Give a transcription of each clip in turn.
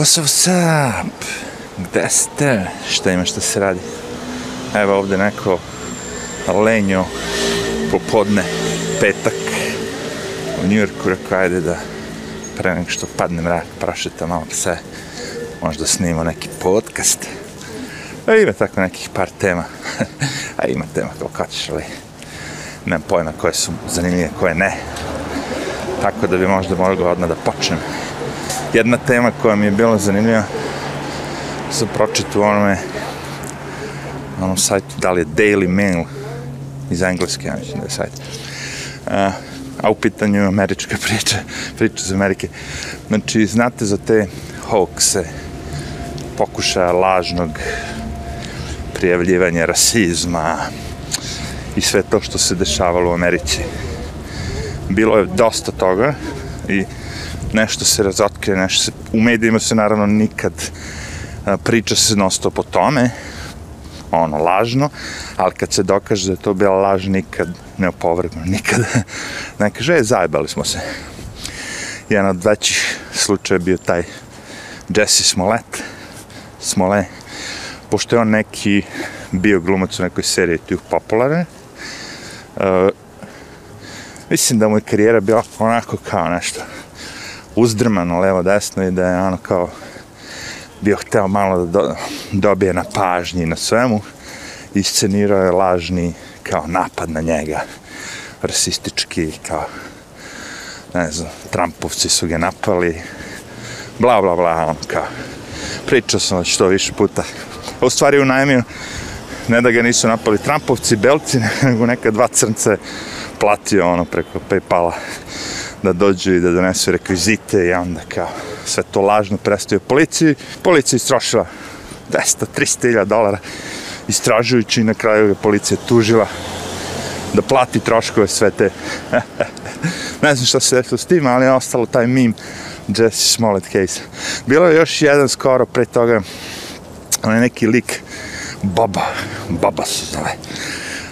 What's up? Gde ste? Šta ima šta se radi? Evo ovde neko lenjo popodne, petak u Njujorku, rekao ajde da pre nego što padne mrak, prašeta malo pse, da možda snimo neki podcast. A e, ima tako nekih par tema. A ima tema kao kačeš, ali nemam pojma koje su zanimljive, koje ne. Tako da bi možda mogao odmah da počnem jedna tema koja mi je bila zanimljiva sam pročito u onome onom sajtu, da li je Daily Mail iz Engleske, ja mislim da je sajt. A, eh, a u pitanju američka priča, priča iz Amerike. Znači, znate za te hoaxe, pokušaja lažnog prijavljivanja rasizma i sve to što se dešavalo u Americi. Bilo je dosta toga i nešto se razotkrije, nešto se, u medijima se naravno nikad priča se non stop o tome, ono, lažno, ali kad se dokaže da je to bila laž, nikad ne opovrgnu, nikad ne kaže, e, zajebali smo se. Jedan od većih slučaja bio taj Jesse Smollett, Smollett, pošto je on neki bio glumac u nekoj seriji tih popularne, uh, mislim da mu je karijera bila onako kao nešto uzdrmano levo desno i da je ono kao bio hteo malo da do, dobije na pažnji na svemu i je lažni kao napad na njega rasistički kao ne znam, Trumpovci su ga napali bla bla bla on kao pričao sam što više puta u stvari unajmio ne da ga nisu napali Trumpovci, Belci, nego neka dva crnce platio ono preko Paypala da dođu i da donesu rekvizite i onda kao sve to lažno prestaju policiji. Policija istrošila 200, 300 hiljada dolara istražujući i na kraju ga policija tužila da plati troškove sve te. ne znam šta se desilo s tim, ali je ostalo taj meme Jesse Smollett case. Bilo je još jedan skoro pre toga, onaj neki lik, Baba, Baba se zove,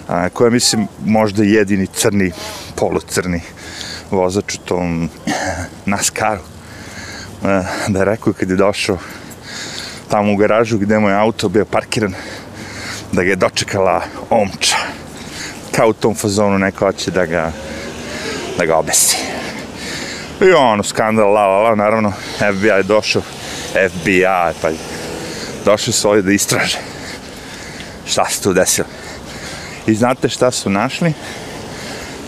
a, koja mislim možda jedini crni, polucrni vozač u tom naskaru e, da je rekao kad je došao tamo u garažu gde moj auto bio parkiran da ga je dočekala omča kao u tom fazonu neko hoće da ga da ga obesi i ono skandal la la la naravno FBI je došao FBI pa došli su ovdje da istraže šta se tu desilo i znate šta su našli?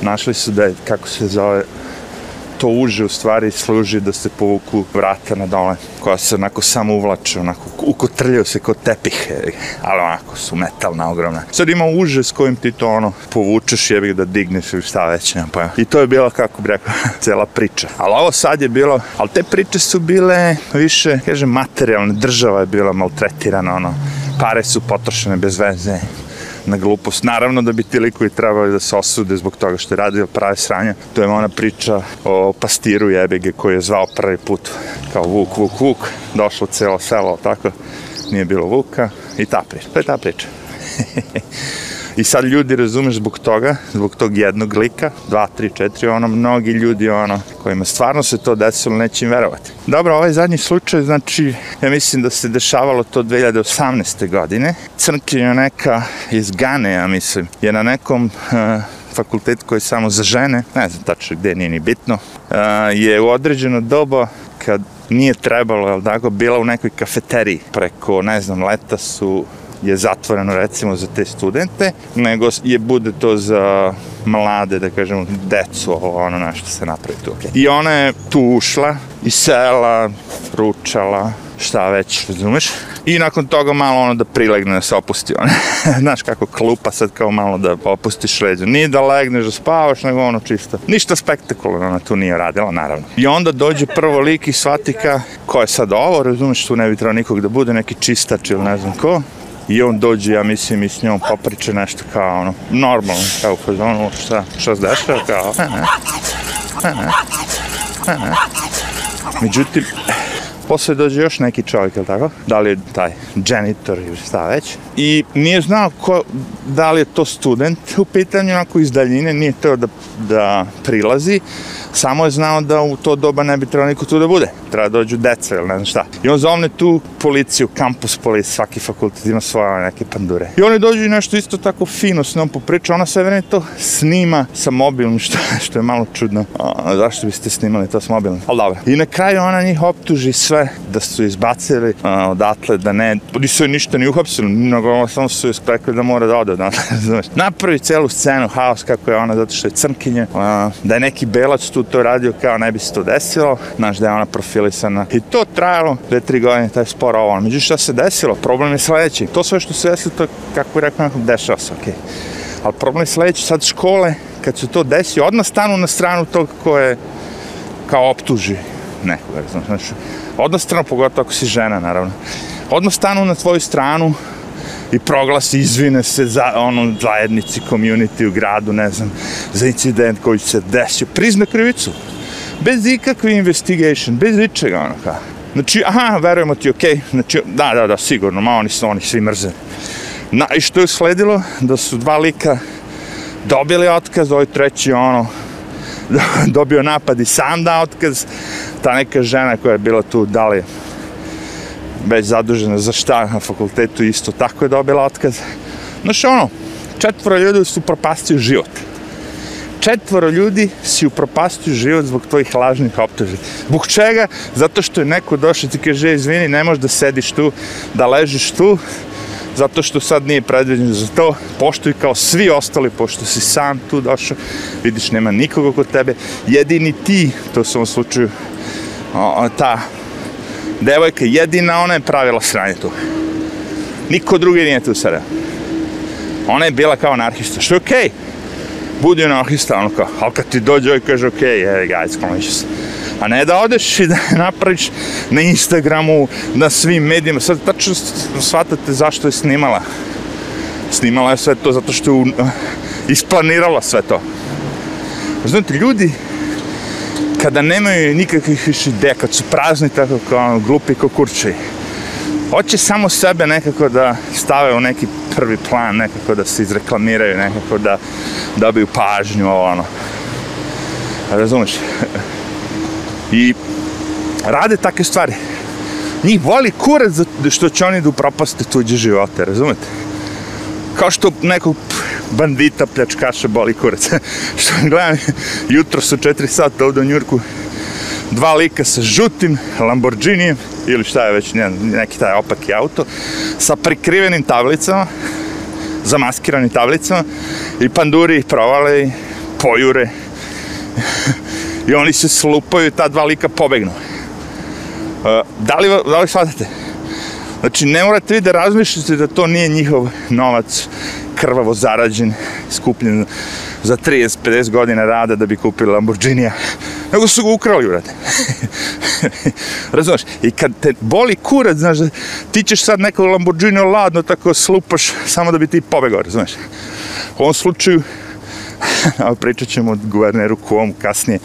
našli su da je, kako se zove, to uže u stvari služi da se povuku vrata na dole, koja se onako samo uvlače, onako ukotrljaju se kod tepihe, ali onako su metalna ogromna. Sad ima uže s kojim ti to ono povučeš jebi da digneš ili šta već, nema pojma. I to je bila, kako bi rekao, cela priča. Ali ovo sad je bilo, ali te priče su bile više, kažem, materijalne, država je bila maltretirana, ono, pare su potrošene bez veze, na glupost. Naravno da bi ti likovi trebali da se osude zbog toga što je radio prave sranja. To je ona priča o pastiru jebege koji je zvao prvi put kao Vuk, Vuk, Vuk. Došlo celo selo, tako. Nije bilo Vuka. I ta priča. To je ta priča. I sad ljudi, razumeš, zbog toga, zbog tog jednog lika, dva, tri, četiri, ono, mnogi ljudi, ono, kojima stvarno se to desilo, neće im verovati. Dobro, ovaj zadnji slučaj, znači, ja mislim da se dešavalo to 2018. godine. Crnkinja neka iz Gane, ja mislim, je na nekom uh, eh, fakultet koji je samo za žene, ne znam tačno gde, nije ni bitno, uh, je u određeno doba kad nije trebalo, jel tako, bila u nekoj kafeteriji. Preko, ne znam, leta su je zatvoreno recimo za te studente, nego je bude to za mlade, da kažemo, decu, ovo ono na što se napravi tu. Okay. I ona je tu ušla i sela, ručala, šta već, razumeš? I nakon toga malo ono da prilegne, da se opusti ono. Znaš kako klupa sad kao malo da opustiš leđa. Nije da legneš, da spavaš, nego ono čisto. Ništa spektakularno ona tu nije radila, naravno. I onda dođe prvo lik i shvati ka ko je sad ovo, razumeš, tu ne bi trebao nikog da bude, neki čistač ili ne znam ko i on dođe, ja mislim, i s njom popriče nešto kao, ono, normalno, kao u fazonu, šta, šta se dešava, kao, ne, ne, ne, ne, Međutim, posle dođe još neki čovjek, ili tako? Da li je taj janitor ili šta već. I nije znao ko, da li je to student u pitanju, onako iz daljine, nije teo da, da prilazi. Samo je znao da u to doba ne bi trebalo niko tu da bude treba da dođu deca ili ne znam šta. I on zovne tu policiju, kampus polis, svaki fakultet ima svoje neke pandure. I oni dođu i nešto isto tako fino s njom popriča, ona sve vreme to snima sa mobilom, što, što je malo čudno. A, zašto biste snimali to s mobilom? Ali dobro. I na kraju ona njih optuži sve da su izbacili a, odatle, da ne, nisu ništa ni uhapsili, nego samo su joj spekli da mora da ode odatle, znaš. Napravi celu scenu, haos kako je ona, zato što je crnkinje, a, da je neki belac tu to radio kao ne bi se to desilo, znaš da je ona profil mobilisana. I to trajalo dve, tri godine, taj spor ovo. Međutim, šta se desilo? Problem je sledeći. To sve što se desilo, to kako je rekao, dešava se, okej. Okay. Ali problem je sledeći, sad škole, kad se to desi, odmah stanu na stranu tog ko je kao optuži nekoga, znam, znači, odmah strano, pogotovo ako si žena, naravno, odmah stanu na tvoju stranu i proglasi, izvine se za ono zajednici, community u gradu, ne znam, za incident koji se desio, prizme krivicu, bez ikakve investigation, bez ničega, ono kao. Znači, aha, verujemo ti, okej, okay. znači, da, da, da, sigurno, ma oni su, oni svi mrze. Na, I što je usledilo? Da su dva lika dobili otkaz, ovaj treći, ono, dobio napad i sam da otkaz. Ta neka žena koja je bila tu, da li već zadužena za šta na fakultetu, isto tako je dobila otkaz. Znači, ono, četvora ljudi su propastili život četvoro ljudi si upropastuju život zbog tvojih lažnih optužbi. Bog čega? Zato što je neko došao i ti kaže, izvini, ne možeš da sediš tu, da ležiš tu, zato što sad nije predviđeno za to, poštuj kao svi ostali, pošto si sam tu došao, vidiš, nema nikoga kod tebe, jedini ti, to sam u slučaju o, o, ta devojka, jedina ona je pravila sranje tu. Niko drugi nije tu sada. Ona je bila kao anarhista, što je okej. Okay budi onako stalno kao, ali kad ti dođe ovaj kaže, ok, evo ga, ajde, se. A ne da odeš i da napraviš na Instagramu, na svim medijima. Sad tačno shvatate zašto je snimala. Snimala je sve to zato što je eh, isplanirala sve to. Znate, ljudi kada nemaju nikakvih više ideja, kad su prazni tako kao glupi kao kurči, hoće samo sebe nekako da stave u neki prvi plan, nekako da se izreklamiraju, nekako da dobiju pažnju, ono. Razumeš? I rade take stvari. Njih voli kurac što će oni da upropaste tuđe živote, razumete? Kao što nekog bandita, pljačkaša boli kurac. što gledam, jutro su četiri sata ovde u Njurku, dva lika sa žutim Lamborghini ili šta je već, ne, neki taj opaki auto, sa prikrivenim tablicama, zamaskiranim tablicama i panduri provale i pojure i oni se slupaju i ta dva lika pobegnu. E, da li, da li shvatate? Znači, ne morate vi da razmišljate da to nije njihov novac krvavo zarađen, skupljen za 30-50 godina rada da bi kupili Lamborghinija, nego su ga ukrali, brate. Razumeš? I kad te boli kurac, znaš, da ti ćeš sad neko Lamborghini ladno tako slupaš samo da bi ti pobegao, razumeš? U ovom slučaju, pričat ćemo o guverneru Kuom kasnije,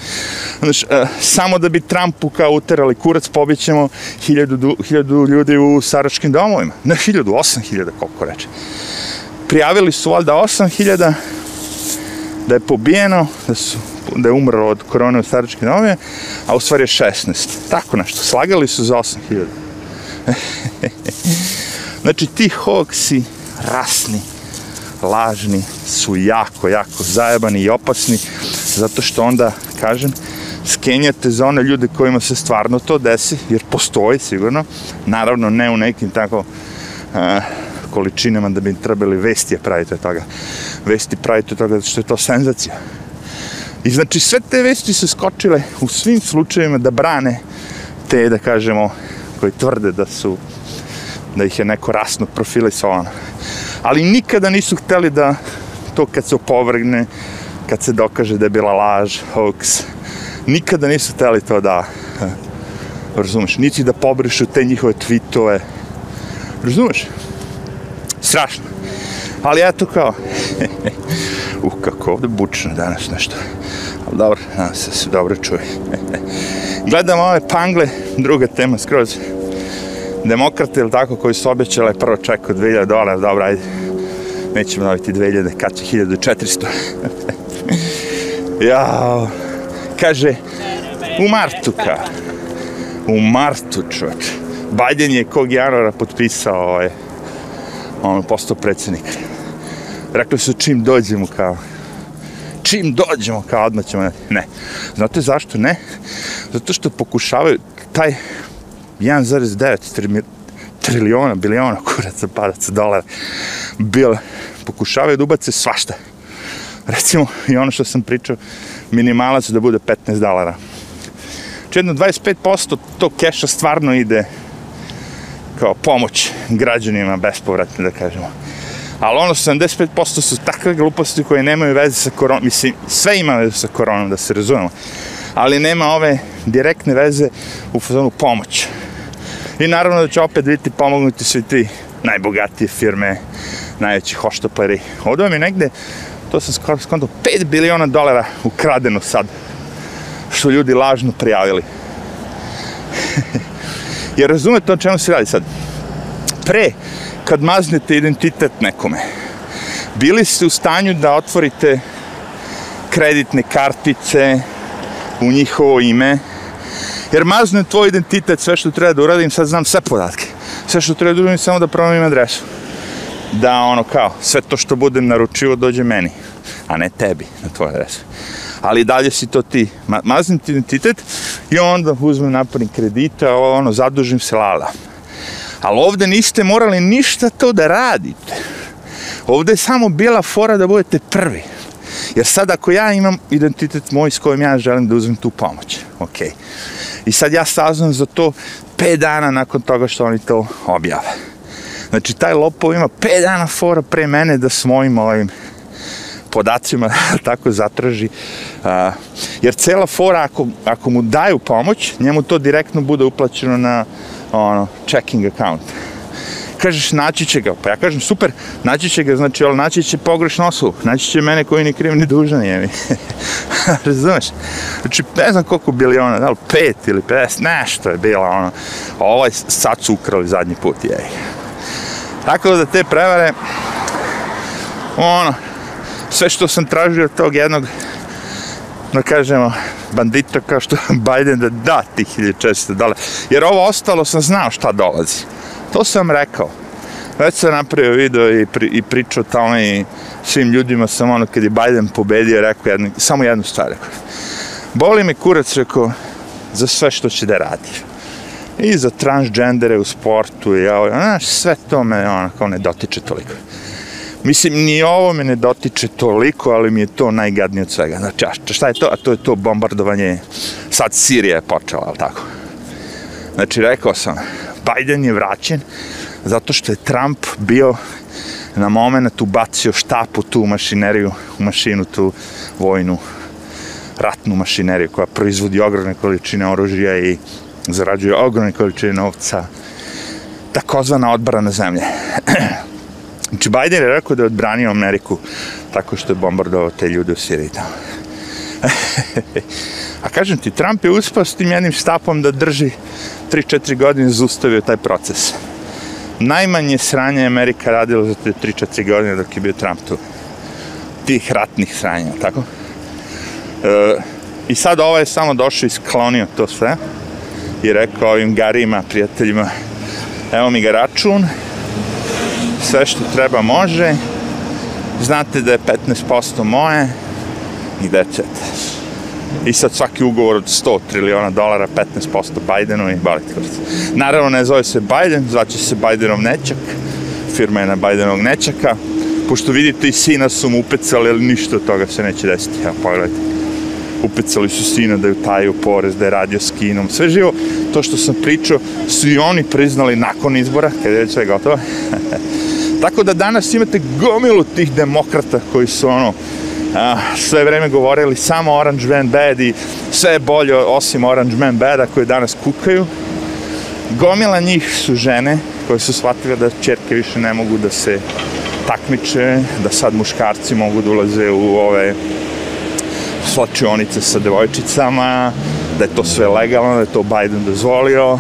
znaš, uh, samo da bi Trumpu kao uterali kurac, pobjećemo hiljadu, hiljadu ljudi u saračkim domovima. Na hiljadu, osam hiljada, koliko reče prijavili su valjda 8000 da je pobijeno, da, su, da je umrlo od korone u staračke nove, a u stvari je 16. Tako nešto, slagali su za 8000. znači, ti hoaxi rasni, lažni, su jako, jako zajebani i opasni, zato što onda, kažem, skenjate za one ljude kojima se stvarno to desi, jer postoji sigurno, naravno ne u nekim tako uh, količinama da bi trebali vesti da pravite od toga. Vesti pravite od toga što je to senzacija. I znači sve te vesti su skočile u svim slučajevima da brane te, da kažemo, koji tvrde da su, da ih je neko rasno profilisovano. Ali nikada nisu hteli da to kad se opovrgne, kad se dokaže da je bila laž, hoax, nikada nisu hteli to da, eh, razumeš, niti da pobrišu te njihove tweetove, razumeš? strašno. Ali eto kao, uh, kako ovde bučno danas nešto. Ali dobro, nadam se se dobro čuje. Gledamo ove pangle, druga tema skroz. Demokrate ili tako koji su obećali prvo ček od 2000 dolara, dobro, ajde. Nećemo dobiti 2000, kad će 1400. Jao, kaže, u martu ka. U martu čoč. Biden je kog januara potpisao ove ovaj ono, postao predsednik. Rekli su čim dođemo kao, čim dođemo kao odmah ćemo, ne. Znate zašto ne? Zato što pokušavaju taj 1,9 triliona, biliona kuraca, padaca, dolara, bil, pokušavaju da ubace svašta. Recimo, i ono što sam pričao, minimalac da bude 15 dolara. Či jedno 25% tog keša stvarno ide kao pomoć građanima bespovratne, da kažemo. Ali ono 75% su takve gluposti koje nemaju veze sa koronom, mislim, sve ima veze sa koronom, da se razumemo, ali nema ove direktne veze u fazonu pomoć. I naravno da će opet biti pomognuti svi ti najbogatije firme, najveći hoštopleri. Ovdje vam je negde, to sam skoro skonto, 5 biliona dolara ukradeno sad, što ljudi lažno prijavili. Jer razumete o čemu se radi sad? Pre, kad maznete identitet nekome, bili ste u stanju da otvorite kreditne kartice u njihovo ime, jer maznem tvoj identitet, sve što treba da uradim, sad znam sve podatke. Sve što treba da uradim, samo da promenim adresu. Da, ono, kao, sve to što budem naručivo dođe meni, a ne tebi na tvoju adresu. Ali dalje si to ti. Ma maznem ti identitet, i onda uzmem napravim kredita, ono, zadužim se lala. Ali ovde niste morali ništa to da radite. Ovde je samo bila fora da budete prvi. Jer sad ako ja imam identitet moj s kojim ja želim da uzmem tu pomoć, ok. I sad ja saznam za to 5 dana nakon toga što oni to objave. Znači, taj lopov ima 5 dana fora pre mene da s mojim ovim ovaj, podacima tako zatraži. A, jer cela fora, ako, ako mu daju pomoć, njemu to direktno bude uplaćeno na ono, checking account. Kažeš, naći će ga. Pa ja kažem, super, naći će ga, znači, ali naći će pogrešnu osobu. Naći će mene koji ni kriv ni dužan je mi. Razumeš? Znači, ne znam koliko biliona, da li pet ili pes, nešto je bila ono. Ovaj sad su ukrali zadnji put, jej. Tako da te prevare, ono, sve što sam tražio tog jednog da kažemo, bandita kao što Biden da da tih 1400 dolara. Jer ovo ostalo sam znao šta dolazi. To sam rekao. Već sam napravio video i, pri, i pričao tamo i svim ljudima sam ono kad je Biden pobedio rekao jedno, samo jednu stvar. Rekao. Boli me kurac rekao za sve što će da radi. I za transgendere u sportu i ovo, znaš, sve to me ono kao ne dotiče toliko. Mislim, ni ovo me ne dotiče toliko, ali mi je to najgadnije od svega. Znači, a šta je to? A to je to bombardovanje, sad Sirija je počela, ali tako. Znači, rekao sam, Biden je vraćen zato što je Trump bio na moment ubacio štapu tu u mašineriju, u mašinu tu vojnu, ratnu mašineriju koja proizvodi ogromne količine oružja i zarađuje ogromne količine novca, takozvana odbrana zemlje. Znači, Biden je rekao da je odbranio Ameriku tako što je bombardovao te ljude u Siriji tamo. A kažem ti, Trump je uspao s tim jednim stapom da drži 3-4 godine zustavio taj proces. Najmanje sranja Amerika radila za te 3-4 godine dok je bio Trump tu. Tih ratnih sranja, tako? E, I sad ovaj je samo došao i sklonio to sve i rekao ovim garima, prijateljima, evo mi ga račun, sve što treba može, znate da je 15% moje i da ćete. I sad svaki ugovor od 100 triliona dolara, 15% Bidenu i Balitkovac. Naravno ne zove se Biden, zvaće se Bidenov nečak, firma je na Bidenovog nečaka, pošto vidite i sina su mu upecali, ali ništa od toga se neće desiti, evo pogledajte. Upecali su sina da je utajio porez, da je radio s kinom, sve živo. To što sam pričao su i oni priznali nakon izbora, kada je sve gotovo. Tako da danas imate gomilu tih demokrata koji su ono, a, sve vreme govorili samo Orange Man Bad i sve je bolje osim Orange Man Bada koje danas kukaju. Gomila njih su žene koje su shvatile da čerke više ne mogu da se takmiče, da sad muškarci mogu da ulaze u ove slačionice sa devojčicama, da je to sve legalno, da je to Biden dozvolio.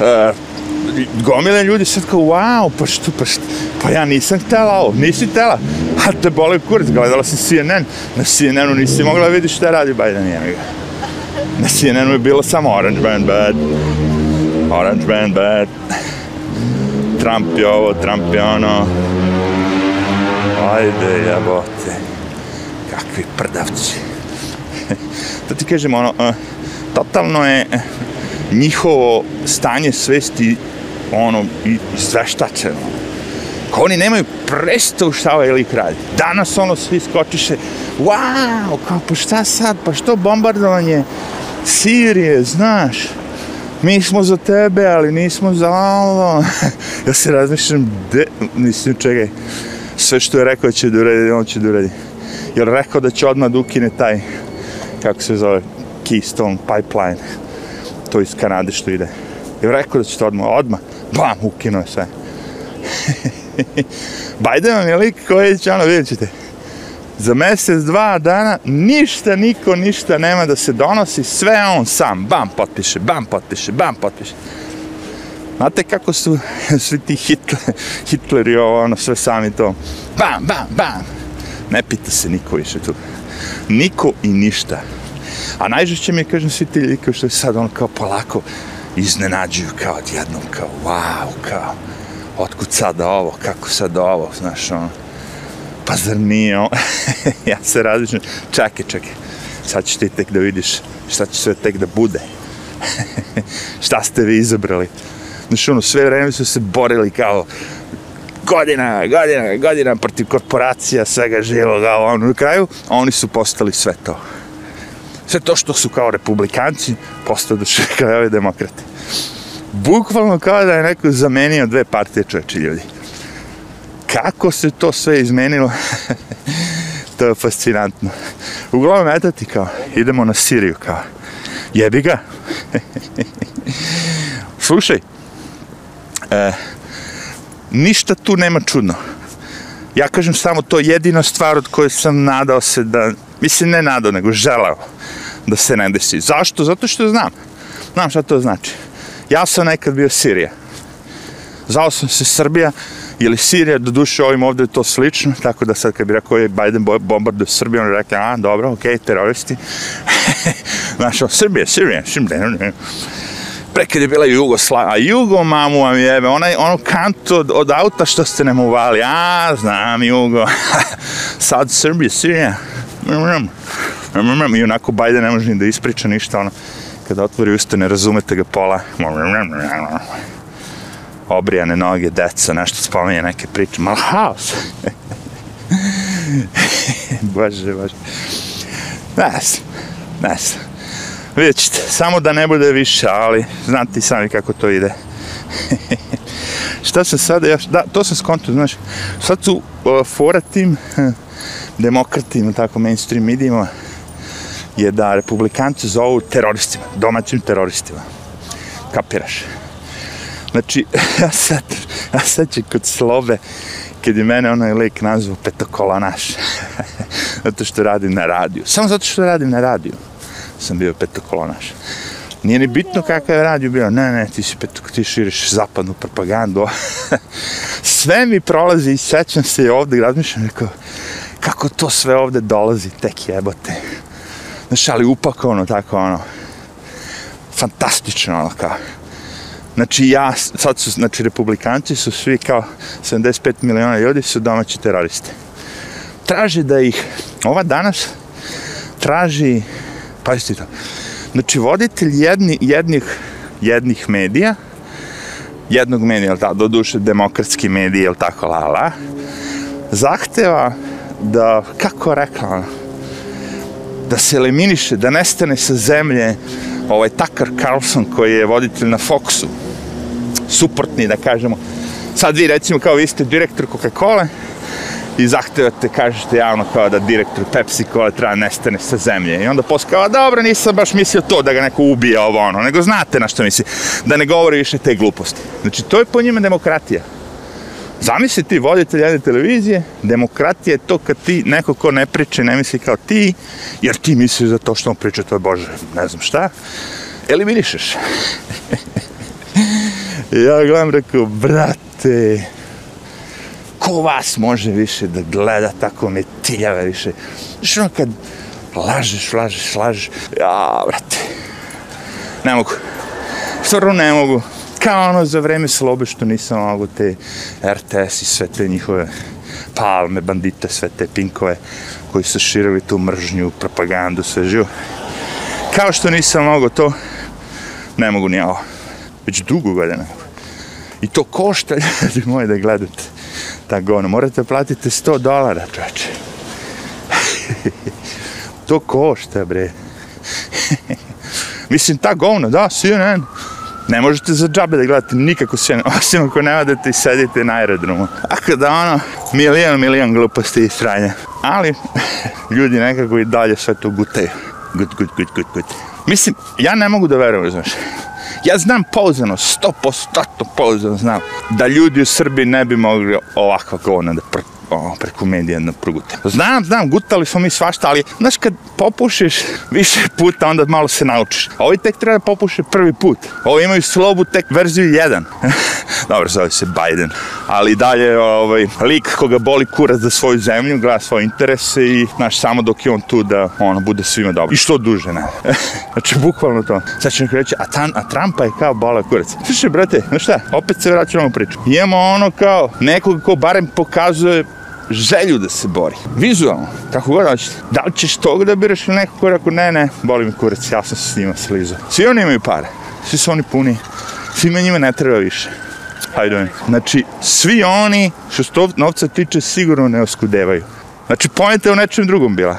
E, gomile ljudi sad kao, wow, pa što, pa što, pa ja nisam htela ovo, nisi htela, a te boli kurac, gledala si CNN, na CNN-u nisi mogla da vidjeti šta radi Biden, jemi ga. Na CNN-u je bilo samo Orange Man Bad, Orange Man Bad, Trump je ovo, Trump je ono, ajde jebote, kakvi prdavci. to ti kažem, ono, eh, totalno je njihovo stanje svesti ono i, izveštačeno. Kao oni nemaju prestao šta ovaj lik radi. Danas ono svi skočiše, wow, kao pa šta sad, pa što bombardovanje Sirije, znaš, mi smo za tebe, ali nismo za ovo. ja se razmišljam, de, mislim, čekaj, sve što je rekao će da uredi, on će da uredi. Jer rekao da će odmah da ukine taj, kako se zove, Keystone Pipeline, to iz Kanade što ide. Jer rekao da će to odmah, odmah bam, ukinuo je sve. Biden vam je lik koji će, ono, vidjet ćete, za mjesec, dva dana, ništa, niko, ništa nema da se donosi, sve on sam, bam, potpiše, bam, potpiše, bam, potpiše. Znate kako su svi ti Hitler, Hitleri ovo, ono, sve sami to, bam, bam, bam. Ne pita se niko više tu. Niko i ništa. A najžešće mi je, kažem, svi ti likovi što je sad on kao polako, iznenađuju kao odjednom, kao wow, kao otkud sada ovo, kako sada ovo, znaš, ono, pa zar nije on, ja se različim, čekaj, čekaj, sad ćeš ti tek da vidiš šta će sve tek da bude, šta ste vi izabrali, znaš, ono, sve vreme su se borili kao, godina, godina, godina protiv korporacija, svega živoga, ono, na kraju, oni su postali sve to. Sve to što su kao republikanci postao da ove demokrate. Bukvalno kao da je neko zamenio dve partije čoveče ljudi. Kako se to sve izmenilo, to je fascinantno. Uglavnom, eto ti kao, idemo na Siriju kao. Jebi ga. Slušaj, e, ništa tu nema čudno. Ja kažem samo to jedina stvar od koje sam nadao se da Mislim, ne nadao, nego želeo da se ne desi. Zašto? Zato što znam. Znam šta to znači. Ja sam nekad bio Sirija. Zvao sam se Srbija ili Sirija, do duše ovim ovde je to slično, tako da sad kad bi rekao je Biden bombarduje Srbiju, on rekao, a, dobro, okej, okay, teroristi. Znaš, Srbije, Sirija, Sirija, Sirija prekad je bila Jugoslavia, a Jugo mamu vam jebe, onaj, ono kanto od, od auta što ste nam uvali, a znam Jugo, sad Srbije, Sirija, i onako Bajde ne može ni da ispriča ništa, ono, kada otvori usta ne razumete ga pola, obrijane noge, deca, nešto spominje, neke priče, malo haos. bože, bože. Ne znam, ne znam. Vidjet ćete, samo da ne bude više, ali znate i sami kako to ide. Šta se sad, ja, da, to sam skontio, znaš, sad su uh, fora tim, uh, demokrati na tako mainstream medijima, je da republikanci zovu teroristima, domaćim teroristima. Kapiraš? Znači, ja sad, ja sad će kod slobe, kad je mene onaj lik nazvao petokolonaš. zato što radim na radiju. Samo zato što radim na radiju sam bio petokolonaš. Nije ni bitno kakav je radio bio, ne, ne, ti si petok, ti širiš zapadnu propagandu. Sve mi prolazi i sećam se i ovde razmišljam, rekao, kako to sve ovde dolazi, tek jebote. Znaš, ali upakovano tako, ono, fantastično, ono, kao. Znači, ja, sad su, znači, republikanci su svi kao 75 miliona ljudi su domaći teroriste. Traže da ih, ova danas, traži, pazite to, znači, voditelj jedni, jednih, jednih medija, jednog medija, jel tako, do duše demokratski mediji, jel tako, la, la, zahteva da, kako rekla, da se eliminiše, da nestane sa zemlje ovaj Tucker Carlson koji je voditelj na Foxu, suprotni, da kažemo. Sad vi recimo kao vi ste direktor Coca-Cola i zahtevate, kažete javno kao da direktor Pepsi Cola treba da nestane sa zemlje. I onda posle kao, dobro, nisam baš mislio to da ga neko ubije ovo ono, nego znate na što misli, da ne govori više te gluposti. Znači, to je po njima demokratija. Zamisli ti voditelj jedne televizije, demokratija je to kad ti neko ko ne priča ne misli kao ti, jer ti misliš da to što on priča, to je Bože, ne znam šta, eliminišeš. ja gledam, rekao, brate, ko vas može više da gleda tako me tiljava više? Znaš ono kad lažeš, lažeš, lažeš, ja, brate, ne mogu, stvarno ne mogu, kao ono za vreme slobe što nisam mogu te RTS i sve te njihove palme, bandite, sve te pinkove koji su širili tu mržnju, propagandu, sve živo. Kao što nisam mogu to, ne mogu ni ovo. Već dugo godina. I to košta, ljudi moji, da gledate ta govna. Morate da platiti 100 dolara, čoveče. to košta, bre. Mislim, ta govna, da, CNN, ne možete za džabe da gledate nikako sve, osim ako ne odete i sedite na aerodromu. Tako da ono, milion, milion gluposti i sranja. Ali, ljudi nekako i dalje sve to gutaju. Gut, gut, gut, gut, gut. Mislim, ja ne mogu da verujem, znaš. Ja znam pouzdano, 100% pouzdano znam, da ljudi u Srbiji ne bi mogli ovakva govna da prte o, preko medija na progute. Znam, znam, gutali smo mi svašta, ali znaš kad popušiš više puta, onda malo se naučiš. A ovi tek treba da popuše prvi put. Ovi imaju slobu tek verziju 1. Dobro, zove se Biden. Ali dalje, ovaj, lik koga boli kurac za svoju zemlju, gleda svoje interese i, znaš, samo dok je on tu da, ono, bude svima dobro. I što duže, ne. znači, bukvalno to. Sad ću neko reći, a, tan, a Trumpa je kao bola kurac. Slušaj, brate, znaš šta, opet se vraćamo priču. Imamo ono kao nekog ko barem pokazuje želju da se bori. Vizualno, kako god hoćete. Da li ćeš tog da biraš ili nekog koraku? Ne, ne, boli mi kurac, ja sam se s njima slizao. Svi oni imaju pare, svi su oni puni, svima njima ne treba više. Hajde Znači, svi oni, što se to novca tiče, sigurno ne oskudevaju. Znači, pojenta je u nečem drugom bila.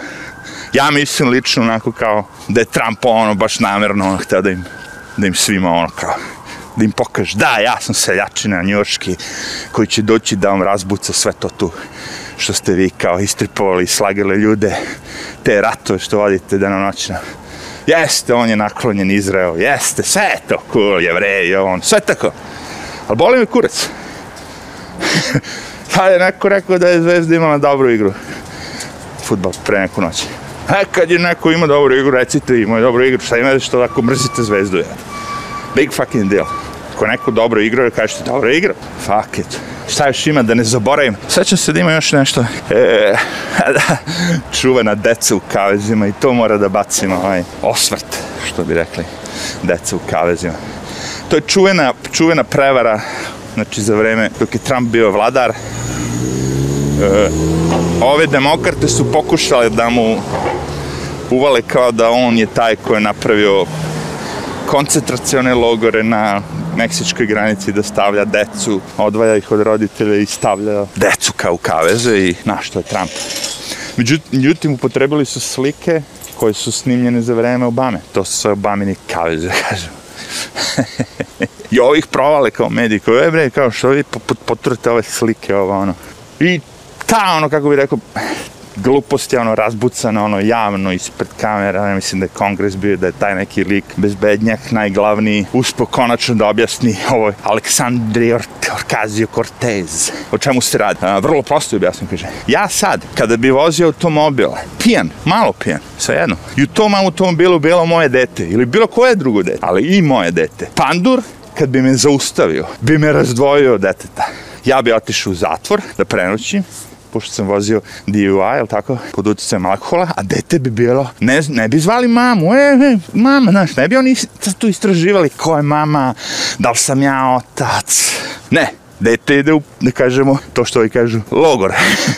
Ja mislim lično onako kao da je Trump ono baš namerno ono hteo da im, da im svima ono kao da im pokažeš, da, ja sam seljačina njoški koji će doći da vam razbuca sve to tu što ste vi kao istripovali i slagali ljude, te ratove što vodite danonoćno. Jeste, on je naklonjen Izrael, jeste, sve je to cool, jevreji, on, sve tako. Ali boli me kurac. Tad pa je neko rekao da je Zvezda imala dobru igru. Futbal pre neku noć. E, kad je neko ima dobru igru, recite, ima dobru igru, šta ima da što tako mrzite Zvezdu, ja. Big fucking deal. Ako neko dobro igra, da kažete dobro igra. Fuck it. Šta još ima da ne zaboravim? Sećam se da ima još nešto. E, čuvena deca u kavezima i to mora da bacimo ovaj osvrt, što bi rekli. Deca u kavezima. To je čuvena, čuvena prevara znači za vreme dok je Trump bio vladar e, ove demokrate su pokušale da mu uvale kao da on je taj ko je napravio koncentracione logore na meksičkoj granici da stavlja decu, odvaja ih od roditelja i stavlja decu kao u kaveze i na što je Trump. Međutim, upotrebili su slike koje su snimljene za vreme Obame. To su sve Obamini kaveze, kažem. I ovih provale kao mediji, kao, e bre, kao što vi poturate ove slike, ovo ono. I ta, ono, kako bi rekao, gluposti, ono, razbucano, ono, javno ispred kamera, ne mislim da je kongres bio, da je taj neki lik bezbednjak, najglavniji, uspo konačno da objasni ovo Aleksandri Or Orkazio Cortez. O čemu se radi? A, vrlo prosto objasnim, kaže. Ja sad, kada bi vozio automobil, pijan, malo pijan, svejedno, i u tom automobilu bilo moje dete, ili bilo koje drugo dete, ali i moje dete, pandur, kad bi me zaustavio, bi me razdvojio od deteta. Ja bi otišao u zatvor da prenoćim, pošto sam vozio DUI, jel tako, pod utjecajem alkohola, a dete bi bilo, ne, ne bi zvali mamu, e, e, mama, znaš, ne bi oni tu istraživali ko je mama, da li sam ja otac, ne, dete da ide u, da kažemo, to što ovi kažu, logor.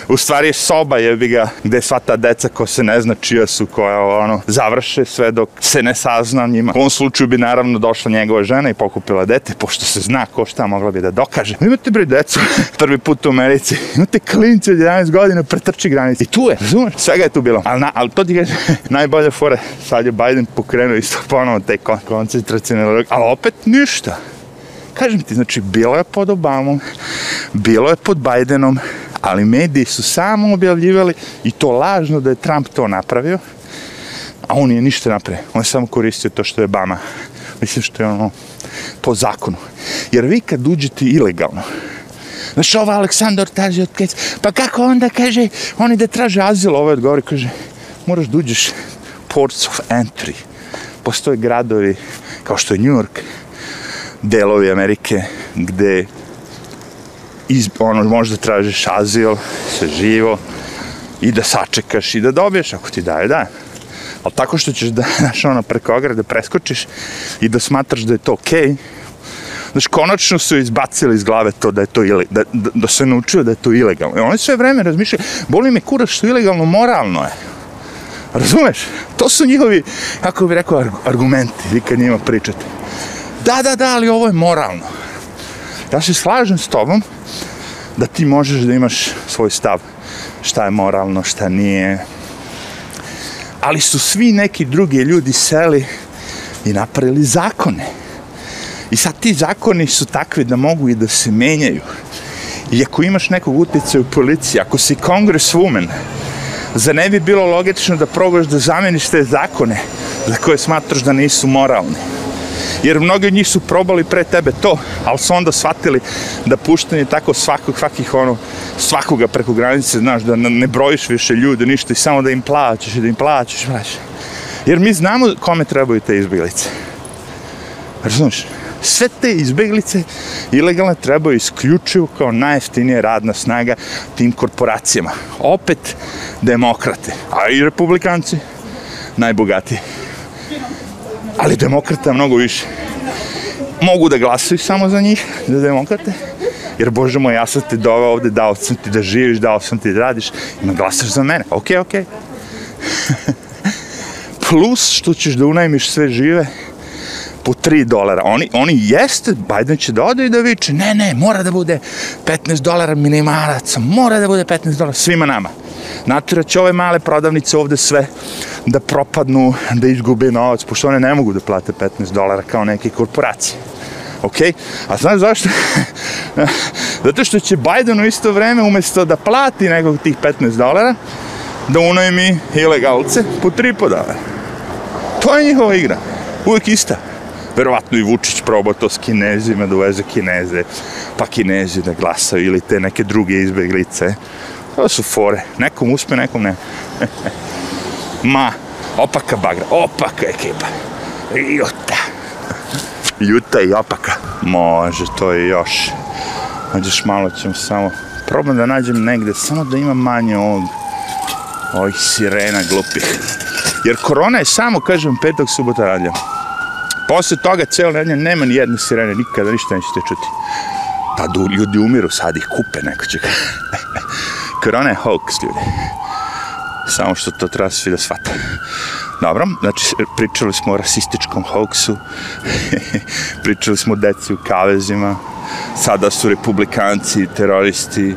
u stvari je soba jebi ga, gde sva ta deca ko se ne zna čija su, koja ono, završe sve dok se ne sazna njima. U ovom slučaju bi naravno došla njegova žena i pokupila dete, pošto se zna ko šta mogla bi da dokaže. Imate bre decu, prvi put u Americi, imate klinci od 11 godina, pretrči granice. I tu je, razumeš? Svega je tu bilo. Ali, na, ali to ti kaže, najbolje fore, sad je Biden pokrenuo isto ponovo taj koncentracijni ali opet ništa. Kažem ti, znači, bilo je pod Obamom, bilo je pod Bajdenom, ali mediji su samo objavljivali i to lažno da je Trump to napravio, a on je ništa napravio. On je samo koristio to što je Bama. Mislim što je ono, po zakonu. Jer vi kad uđete ilegalno, Znaš, ova Aleksandar traži od kec. Pa kako onda, kaže, oni da traže azil, ovaj odgovori, kaže, moraš da uđeš ports of entry. Postoje gradovi, kao što je New York, delovi Amerike gde iz, ono, možda tražiš azil, se živo, i da sačekaš i da dobiješ ako ti daje dan. Ali tako što ćeš da, znaš, ono, preko ograde preskočiš i da smatraš da je to okej, okay, Znaš, konačno su izbacili iz glave to da je to ile, da, da, da se naučio da je to ilegalno. I oni sve vreme razmišljaju, boli me kurac što ilegalno, moralno je. Razumeš? To su njihovi, kako bih rekao, argumenti, vi kad njima pričate da, da, da, ali ovo je moralno. Ja se slažem s tobom da ti možeš da imaš svoj stav šta je moralno, šta nije. Ali su svi neki drugi ljudi seli i napravili zakone. I sad ti zakoni su takvi da mogu i da se menjaju. I ako imaš nekog utjecaja u policiji, ako si kongreswoman, za ne bi bilo logično da probaš da zameniš te zakone za koje smatraš da nisu moralni jer mnogi od njih su probali pre tebe to, ali su onda shvatili da puštanje tako svakog, svakih ono, svakoga preko granice, znaš, da ne brojiš više ljude, ništa i samo da im plaćaš da im plaćaš, znaš. Jer mi znamo kome trebaju te izbjeglice. Razumiješ? Sve te izbeglice ilegalne trebaju isključivo kao najjeftinija radna snaga tim korporacijama. Opet demokrate, a i republikanci najbogatiji ali demokrata mnogo više. Mogu da glasaju samo za njih, za demokrate, jer Bože moj, ja sam te doveo ovde, dao sam ti da živiš, dao sam ti da radiš, ima glasaš za mene, okej, okay, okej. Plus što ćeš da unajmiš sve žive po 3 dolara. Oni, oni jeste, Biden će da ode i da viče, ne, ne, mora da bude 15 dolara minimalaca, mora da bude 15 dolara svima nama Natrat ove male prodavnice ovde sve da propadnu, da izgube novac, pošto one ne mogu da plate 15 dolara kao neke korporacije. Ok? A znaš zašto? Zato što će Biden u isto vreme, umesto da plati nekog tih 15 dolara, da unajmi ilegalce po 3 dolara. To je njihova igra. Uvijek ista verovatno i Vučić proba to s kinezima da uveze kineze, pa kineze da glasaju ili te neke druge izbeglice. To pa da su fore. Nekom uspe, nekom ne. Ma, opaka bagra, opaka ekipa. Juta. Juta i opaka. Može, to je još. Možeš malo ćemo samo... Probam da nađem negde, samo da ima manje ovog Oj, sirena glupih. Jer korona je samo, kažem, petog subota radlja. Posle toga ceo nedelje nema ni jedne sirene, nikada ništa nećete čuti. Pa ljudi umiru sad, ih kupe, neko će Korona je hoax, ljudi. Samo što to treba svi da shvate. Dobro, znači pričali smo o rasističkom hoaxu, pričali smo o deci u kavezima, sada su republikanci, teroristi,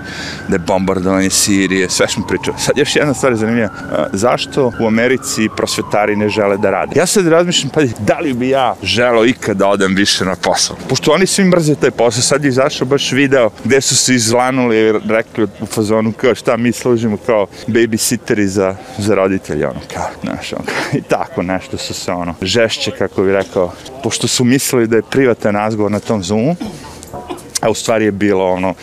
da je bombardovanje Sirije, sve smo pričali. Sad još jedna stvar je zanimljiva, zašto u Americi prosvetari ne žele da rade? Ja sad razmišljam, pa da li bi ja želao ikada da odem više na posao? Pošto oni svi mrze taj posao, sad je izašao baš video gde su se izlanuli i rekli u fazonu kao šta mi služimo kao babysitteri za, za roditelje, ono kao, znaš, ono kao, i tako nešto su se ono, žešće, kako bi rekao, pošto su mislili da je privatan razgovor na tom Zoomu, a u stvari je bilo ono,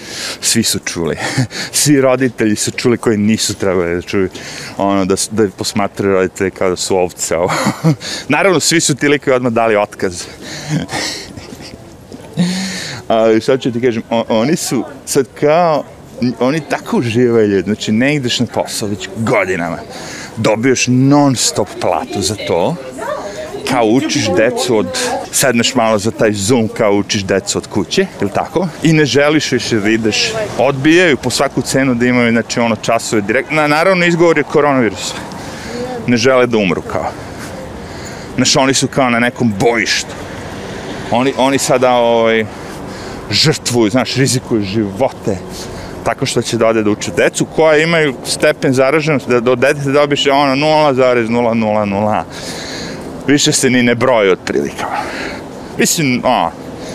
svi su čuli. svi roditelji su čuli koji nisu trebali da čuju, ono, da, da posmatraju roditelje kao da su ovce. Ovo. Naravno, svi su ti likovi odmah dali otkaz. Ali sad ću ti kažem, on, oni su sad kao, oni tako uživaju ljudi, znači ne ideš na posao već godinama, dobiješ non stop platu za to, kao učiš decu od, sedneš malo za taj Zoom kao učiš decu od kuće, ili tako? I ne želiš više da ideš. Odbijaju po svaku cenu da imaju, znači, ono, časove direktno. Na, naravno, izgovor je koronavirus. Ne žele da umru, kao. Znaš, oni su kao na nekom bojištu. Oni, oni sada, ovaj, žrtvuju, znaš, rizikuju živote tako što će da ode da uče decu koja imaju stepen zaraženosti, da do da deteta dobiš ono 0,000 više se ni ne broji otprilike. Mislim, a,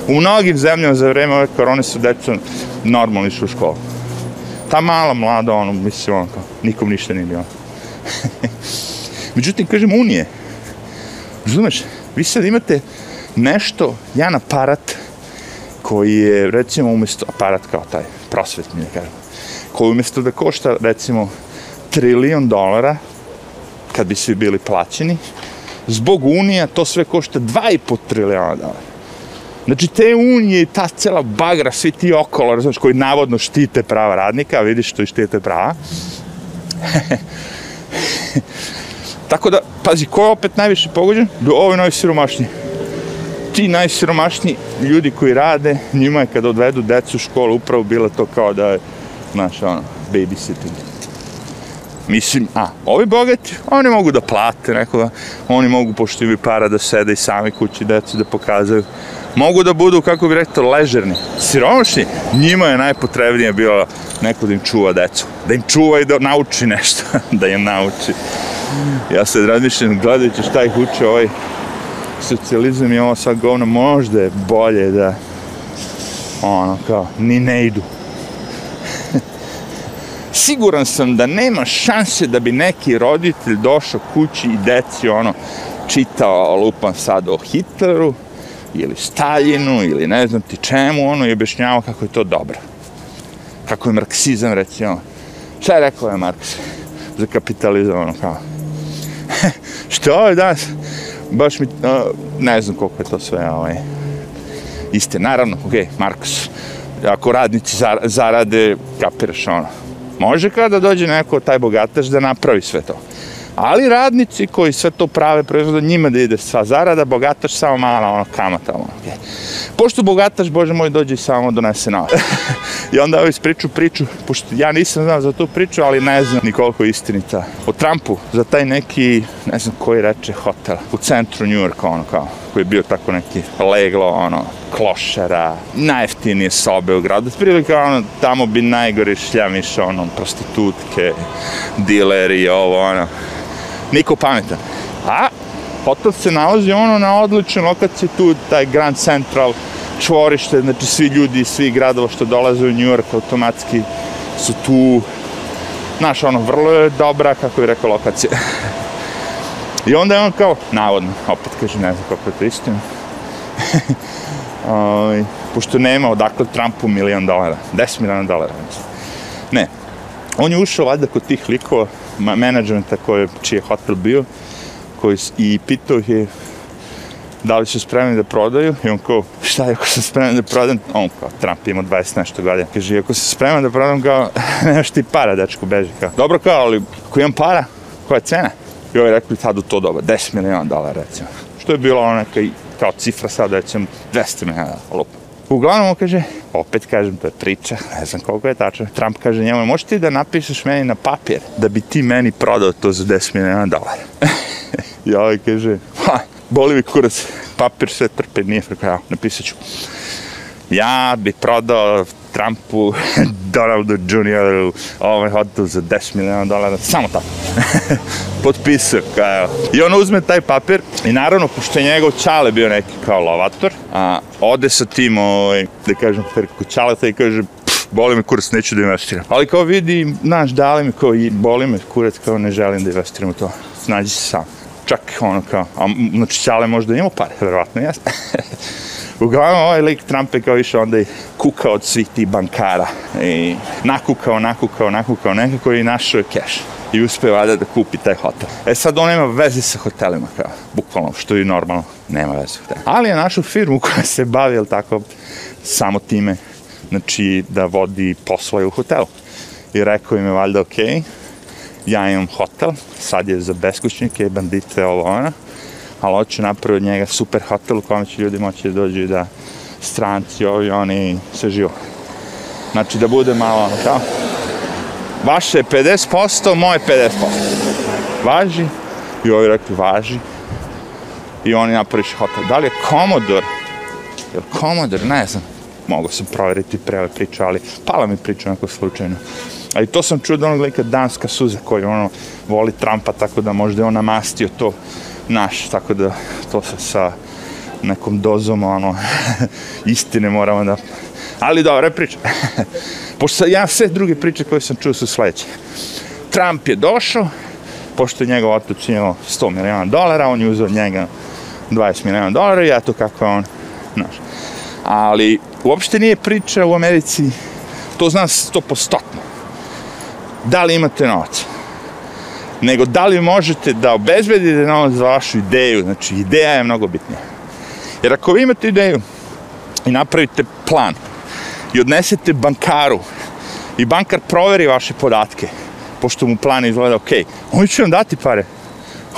u mnogim zemljama za vreme ove korone su deca normalni su u školu. Ta mala mlada, ono, mislim, ono, nikom ništa nije bilo. Međutim, kažem, unije. Razumeš, vi sad imate nešto, jedan aparat, koji je, recimo, umesto, aparat kao taj, prosvetni, da kažem, koji umesto da košta, recimo, trilion dolara, kad bi svi bili plaćeni, zbog Unija to sve košta 2,5 trilijona dolara. Znači, te unije i ta cela bagra, svi ti okolo, razumiješ, koji navodno štite prava radnika, a vidiš što i štite prava. Tako da, pazi, ko je opet najviše pogođen? Ovi najsiromašniji. Ti najsiromašniji ljudi koji rade, njima je kad odvedu decu u školu, upravo bila to kao da je, znaš, ono, babysitting. Mislim, a, ovi bogati, oni mogu da plate nekoga, oni mogu, pošto imaju para da sede i sami kući deci da pokazaju, mogu da budu, kako bi rekao, ležerni, siromašni, njima je najpotrebnije bilo neko da im čuva decu, da im čuva i da nauči nešto, da im nauči. Ja se razmišljam, gledajući šta ih uče ovaj socijalizam i ovo sad govno, možda je bolje da ono kao, ni ne idu siguran sam da nema šanse da bi neki roditelj došao kući i deci ono čitao lupam sad o Hitleru ili Staljinu ili ne znam ti čemu ono i objašnjavao kako je to dobro. Kako je marksizam recimo. Šta je rekao je Marks za kapitalizam ono kao? što je danas? Baš mi, ne znam koliko je to sve ovaj, iste. Naravno, ok Marks, ako radnici zarade, kapiraš ono, Može kada dođe neko, taj bogataš, da napravi sve to. Ali radnici koji sve to prave proizvode, njima da ide sva zarada, bogataš samo mala ono, kamata. Ono. Okay. Pošto bogataš, bože moj, dođe i samo donese novac. I onda ovi ispriču priču, pošto ja nisam znao za tu priču, ali ne znam ni koliko je istinita. O Trumpu, za taj neki, ne znam koji reče, hotel u centru New Yorka, ono kao koji je bio tako neki leglo, ono, klošara, najeftinije sobe u gradu. Prilike, ono, tamo bi najgore šljamiša, ono, prostitutke, dileri, ovo, ono. Niko pametan. A hotel se nalazi ono na odličnoj lokaciji tu, taj Grand Central, čvorište, znači svi ljudi svi svih gradova što dolaze u New York automatski su tu. Znaš, ono, vrlo je dobra, kako bi rekao, lokacija. I onda je on kao, navodno, opet kaže, ne znam kako je to istina. Oj, ovaj, pošto nema odakle Trumpu milion dolara, 10 miliona dolara, mislim. Znači. Ne, on je ušao valjda kod tih likova, menadžmenta koje, čiji je hotel bio, koji, i pitao je da li su spremni da prodaju i on kao, šta je ako sam spreman da prodam? On kao, Trump ima 20 nešto godina. Kaže, ako sam spreman da prodam, kao, nemaš ti para, dečko, beži. Kao, dobro kao, ali ako imam para, koja je cena? I ovi rekli tad u to doba, 10 miliona dolara recimo. Što je bila ona neka kao cifra sada, recimo 200 miliona lupa. Uglavnom on kaže, opet kažem, to je priča, ne znam koliko je tačno. Trump kaže njemu, možeš ti da napišeš meni na papir da bi ti meni prodao to za 10 miliona dolara. I ovaj kaže, ha, boli mi kurac, papir sve trpe, nije frekao, napisat ću. Ja bi prodao Trumpu Donaldu Junioru, ovaj hotel za 10 miliona dolara, samo tako. Potpisao, kao. I on uzme taj papir i naravno, pošto je njegov čale bio neki kao lovator, a, ode sa tim, ovaj, da kažem, preko čaleta i kaže, boli me kurac, neću da investiram. Ali kao vidi, znaš, dali mi, kao, boli me kurac, kao ne želim da investiram u to. Snađi se sam čak ono kao, a, znači Sale možda ima pare, verovatno jeste. Uglavnom, ovaj lik Trump je kao više onda i kukao od svih tih bankara i nakukao, nakukao, nakukao nekako i našao je cash i uspeo valjda da kupi taj hotel. E sad on nema veze sa hotelima, kao, bukvalno, što je normalno, nema veze sa hotelima. Ali je našu firmu koja se bavi, jel tako, samo time, znači da vodi poslove u hotelu. I rekao im je valjda, okej, okay, ja imam hotel, sad je za beskućnike, bandite, ovo ono, ali hoću napraviti od njega super hotel u kome će ljudi moći da dođu da stranci, ovi, oni, se živo. Znači da bude malo ono kao, vaše je 50%, moje 50%. Važi, i ovi rekli važi, i oni napraviš hotel. Da li je Komodor, je li Komodor, ne znam, mogu sam proveriti pre ove priče, ali pala mi priča onako slučajno. Ali to sam čuo od onog lika Danska suza koji ono voli Trumpa tako da možda je on namastio to naš, tako da to sa, sa nekom dozom ono istine moramo da ali dobra priča pošto ja sve druge priče koje sam čuo su sledeće Trump je došao pošto je njegov otac imao 100 miliona dolara on je uzeo njega 20 miliona dolara i ja to kako on znaš ali uopšte nije priča u Americi to znam 100% da li imate novac nego da li možete da obezbedite novac za vašu ideju. Znači, ideja je mnogo bitnija. Jer ako vi imate ideju i napravite plan i odnesete bankaru i bankar proveri vaše podatke, pošto mu plan izgleda ok, oni će vam dati pare.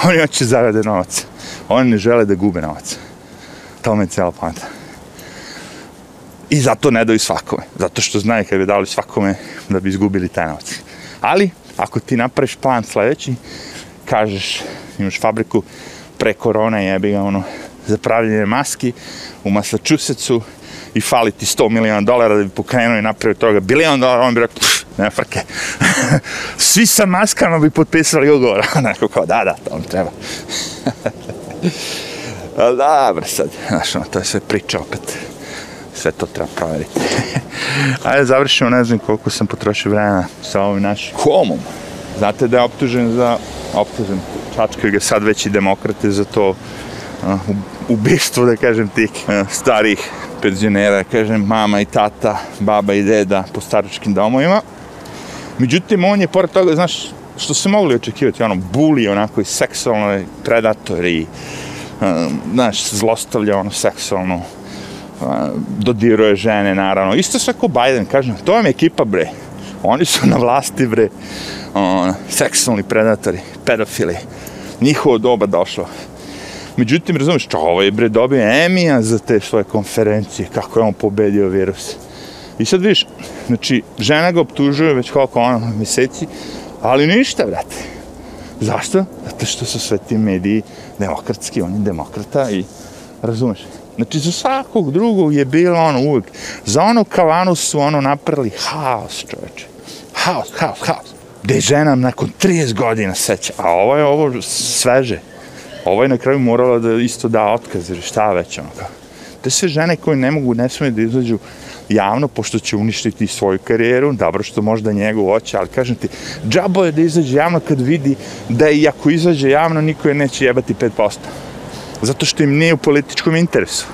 Oni hoće da zarade novac. Oni ne žele da gube novac. Tome je cela panta. I zato ne daju svakome. Zato što znaju kad bi dali svakome da bi izgubili taj novac. Ali, ako ti napraviš plan sledeći, kažeš, imaš fabriku pre korona jebi ga ono, za pravljenje maski u Massachusettsu i fali ti 100 miliona dolara da bi pokrenuo i napravio toga bilion dolara, on bi rekao, pff, nema frke. Svi sa maskama bi potpisali ugovor. Onako kao, da, da, to vam treba. Ali dobro sad, znaš, ono, to je sve priča opet sve to treba proveriti. Ajde, završimo, ne znam koliko sam potrošio vremena sa ovim našim komom. Znate da je optužen za, optužen, čačkaju ga sad već i demokrate za to uh, ubistvo, da kažem, tih uh, starih penzionera, kažem, mama i tata, baba i deda po staračkim domovima. Međutim, on je, pored toga, znaš, što se mogli očekivati, ono, buli, onako, i seksualno predatori, predator um, znaš, zlostavlja, ono, seksualno, dodiruje žene, naravno. Isto sve ko Biden, kažem, to vam je ekipa, bre. Oni su na vlasti, bre, on, seksualni predatori, pedofili. Njihovo doba došlo. Međutim, razumiješ, ovo je, bre dobio Emija za te svoje konferencije, kako je on pobedio virus. I sad vidiš, znači, žena ga optužuje već koliko ono, meseci, ali ništa, brate. Zašto? Zato što su sve ti mediji demokratski, on je demokrata i Razumeš? Znači, za svakog drugog je bilo ono uvek. Za onu kavanu su ono napravili haos, čoveče. Haos, haos, haos. Gde žena nakon 30 godina seća, a ovo je ovo sveže. Ovo je na kraju morala da isto da otkaz, ili šta već, ono kao. Te da sve žene koje ne mogu, ne smije da izađu javno, pošto će uništiti svoju karijeru, dobro što možda njegu oće, ali kažem ti, džabo je da izađe javno kad vidi da i ako izađe javno, niko je neće jebati 5%. Zato što im nije u političkom interesu.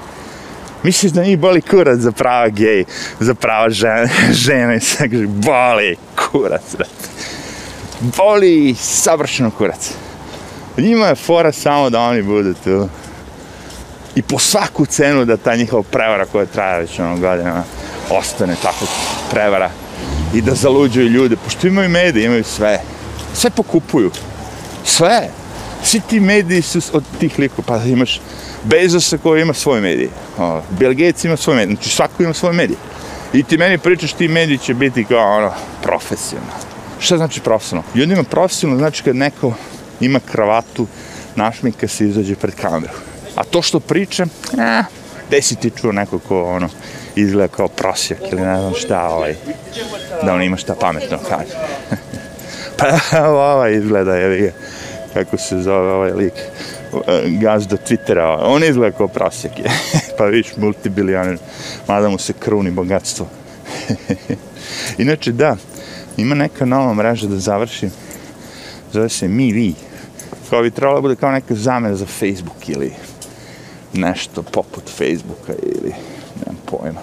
Misliš da njih boli kurac za prava gej, za prava žene, žene i sve kaže, boli kurac, brate. Boli savršeno kurac. Njima je fora samo da oni budu tu. I po svaku cenu da ta njihova prevara koja traje već ono godinama ostane tako prevara i da zaluđuju ljude, pošto imaju medije, imaju sve. Sve pokupuju. Sve svi ti mediji su od tih likova, pa imaš Bezosa koji ima svoje medije, Belgec ima svoj medij, znači svako ima svoj medij. I ti meni pričaš, ti mediji će biti kao ono, profesionalno. Šta znači profesionalno? ima profesionalno znači kad neko ima kravatu, našminka se izađe pred kameru. A to što pričam, a, eh, gde si ti čuo neko ko ono, izgleda kao prosjak ili ne znam šta, ovaj, da on ima šta pametno kaže. pa ovo ovaj izgleda, je ga kako se zove ovaj lik, e, gazda Twittera, on izgleda kao prasjek je, pa viš multibilijaner, mada mu se kruni bogatstvo. Inače, da, ima neka nova mreža da završim, zove se Mi kao koja bi trebala da bude kao neka zamena za Facebook ili nešto poput Facebooka ili nemam pojma.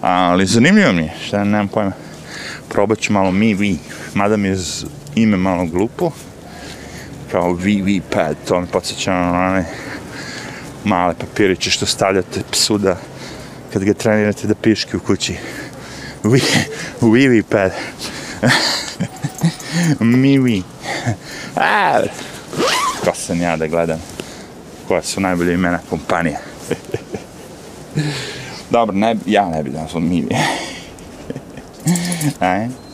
Ali zanimljivo mi je, šta nemam pojma. Probat ću malo Mi Vi, mada mi je ime malo glupo, kao VV pad, to me podsjeća na one male papiriće što stavljate psu da kad ga trenirate da piški u kući. VV pad. Mivi. A, to sam ja da gledam. Koja su najbolje imena kompanije. Dobro, ne, ja ne bih da sam Mivi. Ajde.